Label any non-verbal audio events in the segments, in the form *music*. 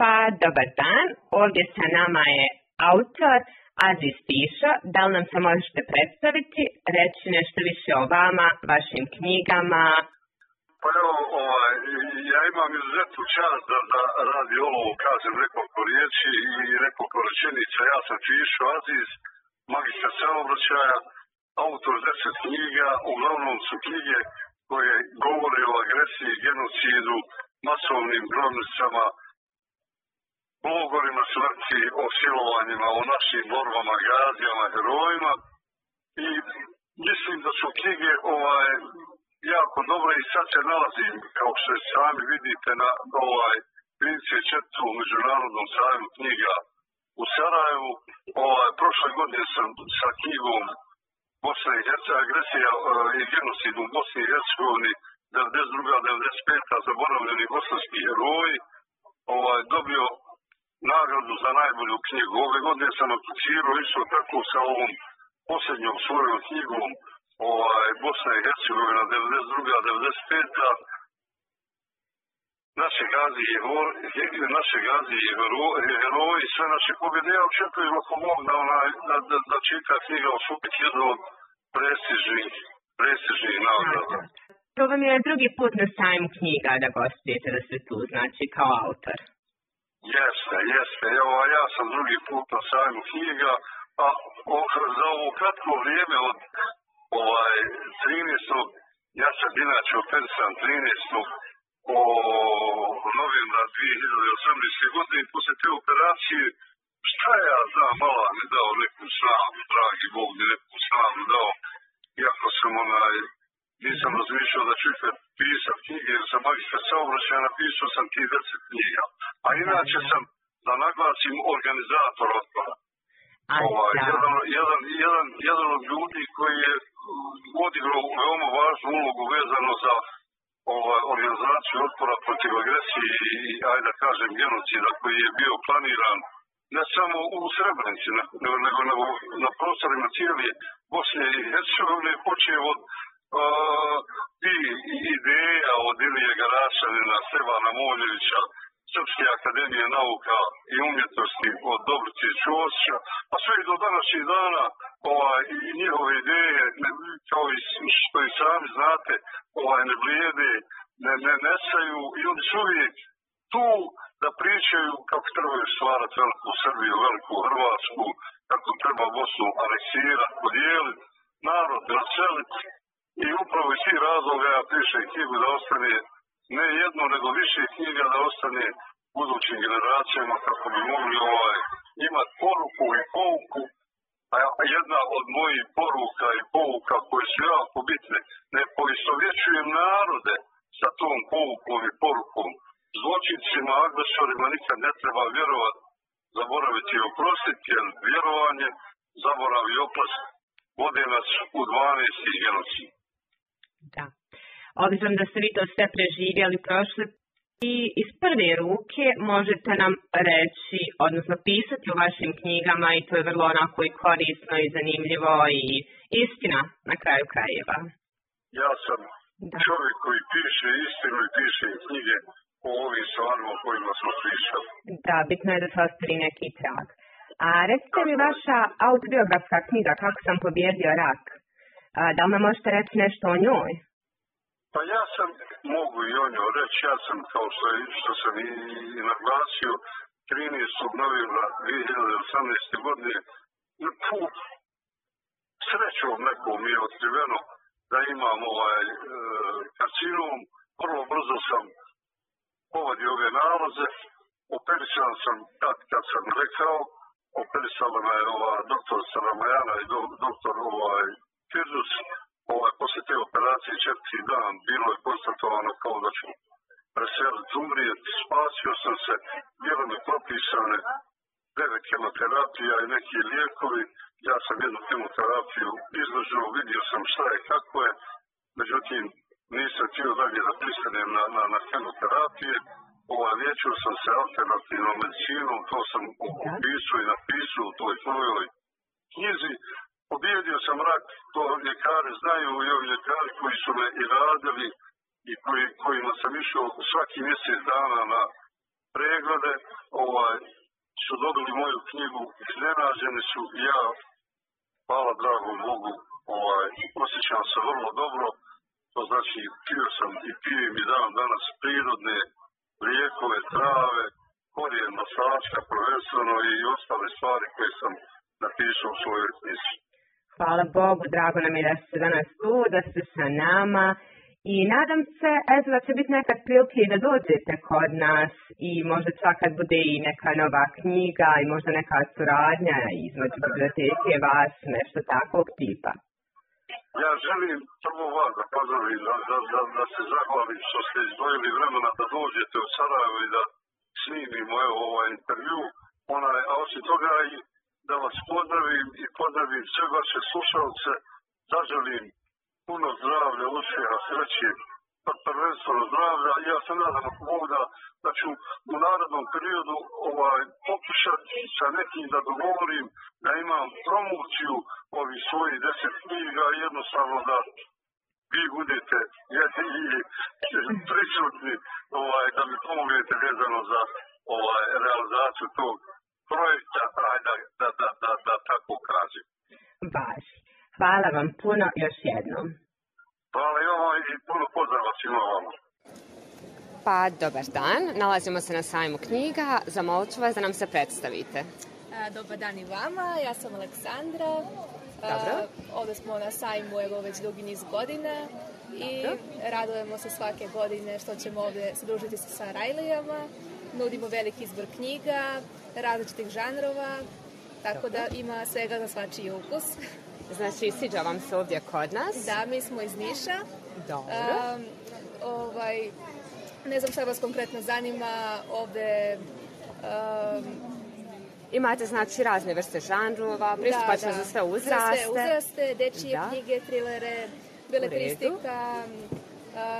Pa, dobar dan. Ovdje sa nama je autor Aziz Tišo. Da li nam se možete predstaviti, reći nešto više o vama, vašim knjigama? Pa evo, ovaj, ja imam izuzetnu čast da, da radi ovo, kažem nekoliko riječi i nekoliko rečenica. Ja sam Tišo Aziz, magistar samobraćaja, autor deset knjiga, uglavnom su knjige koje govore o agresiji, genocidu, masovnim grobnicama, logorima smrti, o silovanjima, o našim borbama, gazijama, herojima. I mislim da su knjige ovaj, jako dobre i sad se nalazim, kao što sami vidite, na ovaj 34. međunarodnom sajmu knjiga u Sarajevu. Ovaj, prošle godine sam sa knjigom Bosna i Hercegovina, agresija i genocid u Bosni i Hercegovini 92. 95. zaboravljeni bosanski heroji ovaj, dobio nagradu za najbolju knjigu. Ove godine sam aplicirao isto tako sa ovom posljednjom svojom knjigom ovaj, Bosna i Hercegovina 92. 95. Naše gazi je naše gazi je heroji, sve naše pobjede. Ja očekujem ako mogu da, onaj, da, da, da čita knjiga osupit jednu od prestižnih, prestižnih nagrada. To vam je drugi put na sajmu knjiga da gostujete, da ste tu, znači kao autor. Jeste, jeste. Evo, ja sam drugi put na sajmu knjiga, a za ovo kratko vrijeme od ovaj, 13. Ja sam inače operisan 13. o novembra 2018. godine i posle te operacije šta ja znam, malo mi dao neku snagu, dragi Bog mi neku snagu dao, iako sam onaj, nisam razmišljao da ću ikad pisat knjige, jer sam magistar saobraćaja, napisao sam ti deset knjiga. A inače sam, da naglasim, organizator otpora. Ovaj, jedan, jedan, jedan, jedan od ljudi koji je odigrao veoma važnu ulogu vezano za ovaj, organizaciju otpora protiv agresije i, ajde da kažem, genocida koji je bio planiran ne samo u Srebrenici, nego, nego, na prostorima cijeli Bosne i Hercegovine, počeo od od Ilije Garašanina, Stevana Moljevića, Srpske akademije nauka i umjetnosti od Dobrice Ćosića, pa sve i do današnjih dana ovaj, i njihove ideje, kao i što i sami znate, ovaj, ne blijede, ne, ne nesaju i oni su uvijek tu da pričaju kako trebaju stvarati veliku Srbiju, veliku Hrvatsku, kako treba Bosnu aneksirati, podijeliti, narod, naseliti. I upravo iz tih razloga ja pišem knjigu da ostane ne jedno, nego više knjiga da ostane budućim generacijama kako bi mogli ovaj, imati poruku i pouku. A jedna od mojih poruka i pouka koje su jako bitne, ne poistovjećujem narode sa tom poukom i porukom. Zločincima, agresorima nikad ne treba vjerovati, zaboraviti i oprostiti, jer vjerovanje, zaborav i oprost vode nas u 12. genocid. Da. Obzirom da ste vi to sve preživjeli prošle i iz prve ruke možete nam reći, odnosno pisati u vašim knjigama i to je vrlo onako i korisno i zanimljivo i istina na kraju krajeva. Ja sam da. čovjek koji piše istinu i piše knjige o ovim stvarima o kojima smo pričali. Da, bitno je da se ostavi neki trag. A recite mi vaša autobiografska knjiga Kako sam pobjedio rak. A, da li nam možete reći nešto o njoj? Pa ja sam, mogu i o njoj reći, ja sam, kao što, što sam i, i naglasio, 13. novembra 2018. godine, put srećom nekom je otkriveno da imam ovaj e, karcinom. Vrlo brzo sam povodio ove nalaze, operisan sam tad kad sam rekao, operisala me ova doktor Saramajana i do, doktor ovaj, Firzus, ovaj, posle te operacije četiri dan bilo je konstatovano kao da ću preseliti umrijeti, spasio sam se, bilo mi propisane devet kemoterapija i neki lijekovi, ja sam jednu kemoterapiju izložio, vidio sam šta je, kako je, međutim, nisam htio dalje da pristanem na, na, na kemoterapije, ovaj, liječio sam se alternativnom medicinom, to sam opisao i napisao u toj tvojoj knjizi, Pobjedio sam rak, to ljekari znaju i ovi ljekari koji su me i radili i koji, kojima sam išao svaki mjesec dana na preglede, ovaj, su dobili moju knjigu, iznenađeni su ja, hvala dragom Bogu, ovaj, osjećam se vrlo dobro, to znači pio sam i pijem i dan danas prirodne lijekove, trave, korijen masačka prvenstveno i ostale stvari koje sam napisao u svojoj knjizi. Hvala Bogu, drago nam je da ste danas tu, da ste sa nama i nadam se eto, da će biti nekad prilike da dođete kod nas i možda čak kad bude i neka nova knjiga i možda neka suradnja između biblioteke vas, nešto takvog tipa. Ja želim prvo vas da pozdravim, da, da, da, da se zahvalim što ste izdvojili vremena da dođete u Sarajevo i da snimimo evo, ovaj intervju. Onaj, a osim toga i da vas pozdravim i pozdravim sve vaše slušalce, zaželim puno zdravlja, uspjeha, sreće, pa prvenstveno zdravlja. Ja se nadam ako mogu da, da ću u narodnom periodu ovaj, pokušati sa nekim da dogovorim da imam promociju ovih svojih deset knjiga jednostavno da vi budete i *laughs* prisutni ovaj, da mi pomognete vezano za ovaj, realizaciju tog projekta, da, da, da, da, da tako kažem. Baš. Hvala vam puno još jednom. Hvala i vama i puno pozdrava svima vama. Pa, dobar dan. Nalazimo se na sajmu knjiga. Zamolit ću vas da nam se predstavite. Dobar dan i vama, ja sam Aleksandra. Dobro. Ovdje smo na sajmu evo već dugi niz godina i Dobro. radujemo se svake godine što ćemo ovdje se družiti sa Sarajlijama. Nudimo veliki izbor knjiga, različitih žanrova, tako da ima svega za svačiji ukus. Znači, sviđa vam se ovdje kod nas? Da, mi smo iz Niša. Dobro. Um, ovaj, ne znam šta vas konkretno zanima ovdje um, Imate, znači, razne vrste žanrova, pristupačno za sve uzraste. Za sve uzraste, dečije Da. knjige, trilere, beletristika,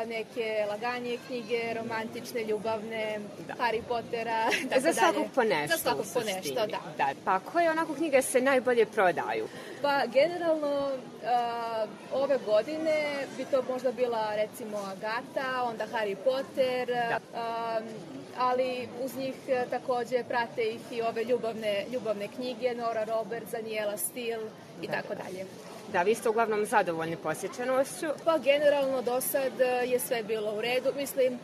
neke laganije knjige, romantične, ljubavne, Harry Pottera, *laughs* tako Za svakog po nešto. Za svakog po nešto, da. da. Pa koje onako knjige se najbolje prodaju? Pa generalno ove godine bi to možda bila recimo Agata, onda Harry Potter, Da. Ali uz njih e, također prate ih i ove ljubavne, ljubavne knjige, Nora Roberts, Daniela Steele i tako dalje. Da, vi ste uglavnom zadovoljni posjećenošću. Pa generalno do sad e, je sve bilo u redu. Mislim, e,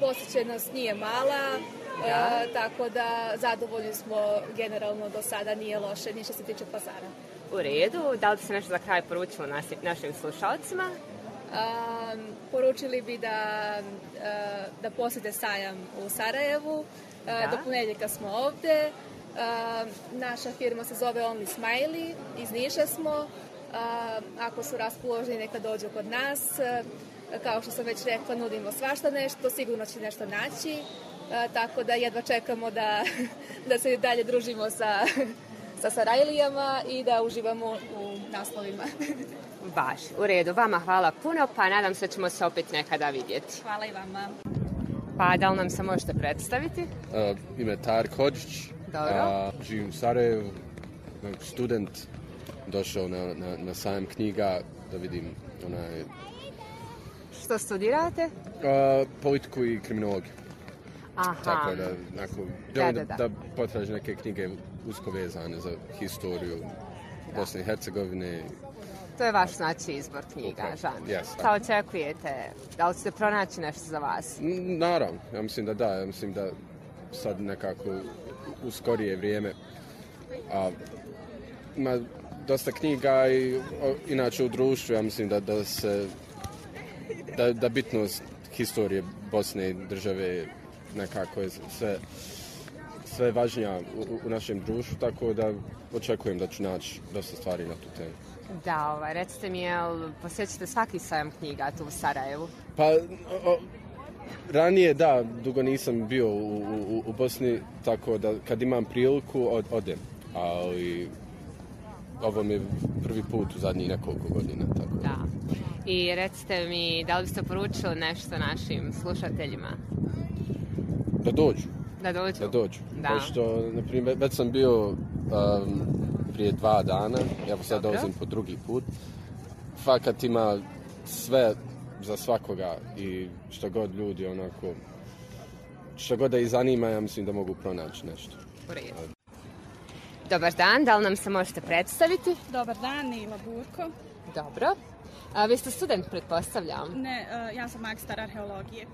posjećenost nije mala, Da. tako da zadovoljni smo generalno do sada, nije loše, ni što se tiče pazara. U redu, da li se nešto za kraj poručilo našim slušalcima? Poručili bi da, uh, da posjete sajam u Sarajevu. Uh, Da. Do ponedjeljka smo ovdje. Naša firma se zove Only Smiley, iz Niša smo. Ako su raspoloženi, neka dođu kod nas. Kao što sam već rekla, nudimo svašta nešto, sigurno će nešto naći. Uh, tako da jedva čekamo da, *laughs* da se dalje družimo sa, *laughs* sa Sarajlijama i da uživamo u naslovima. *laughs* Baš, u redu. Vama hvala puno, pa nadam se da ćemo se opet nekada vidjeti. Hvala i vama. Pa da li nam se možete predstaviti? Uh, ime je Tarek Hodžić, Dobro. a, živim u Sarajevu, uh, student, došao na, na, na sajam knjiga da vidim onaj, Što studirate? uh, politiku i kriminologiju. Aha, Tako da, ako, Da, da, da, da. da potražim neke knjige usko vezane za historiju Bosne i Hercegovine. To je vaš znači izbor knjiga, Upravo, žan. jest, Šta očekujete? Da li ćete pronaći nešto za vas? Naravno, ja mislim da da, ja mislim da sad nekako u skorije vrijeme a, ima dosta knjiga i o, inače u društvu ja mislim da, da se da, da bitnost historije Bosne i države nekako je sve sve važnija u, u našem društvu, tako da očekujem da ću naći dosta stvari na tu temu. Da, ovaj, recite mi, jel posjećate svaki sajam knjiga tu u Sarajevu? Pa, o, ranije da, dugo nisam bio u, u, u Bosni, tako da kad imam priliku, od, odem. Ali ovo mi je prvi put u zadnjih nekoliko godina, tako Da. I recite mi, da li biste poručili nešto našim slušateljima? da dođu, Da dođu? da dođu. Da. Pošto, na primjer, već sam bio um, prije dva dana, evo sad Dobro. dolazim po drugi put. Fakat ima sve za svakoga i što god ljudi onako što god da ih zanima, ja mislim da mogu pronaći nešto. U. Dobar dan, da li nam se možete predstaviti? Dobar dan, Nila Burko. Dobro. A, vi ste student, pretpostavljam? Ne, e, ja sam magistar arheologije.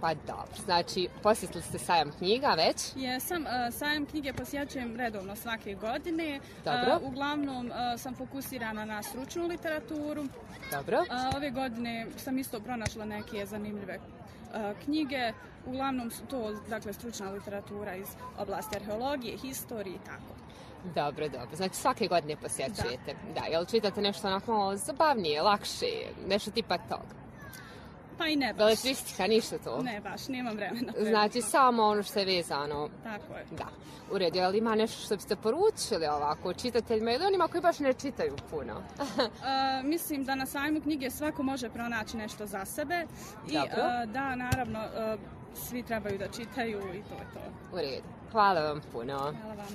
Pa dobro, znači posjetili ste sajam knjiga već? Jesam, e, sajam knjige posjećujem redovno svake godine. E, Dobro. Uglavnom e, sam fokusirana na stručnu literaturu. Dobro. Ove godine sam isto pronašla neke zanimljive knjige. Uglavnom su to dakle, stručna literatura iz oblasti arheologije, historije i tako. Dobro, dobro. Znači svake godine posjećujete. Da. jel čitate nešto onako zabavnije, lakše, nešto tipa toga? Pa i ne baš. Beletristika, ništa to? Ne baš, nemam vremena. *laughs* Znači samo ono što je vezano Tako je. Da, u redu, ali ima nešto što biste poručili ovako čitateljima ili onima koji baš ne čitaju puno? *laughs* E, mislim da na sajmu knjige svako može pronaći nešto za sebe i Dobro. e, da naravno e, svi trebaju da čitaju i to je to. u redu. Hvala vam puno. Hvala vama.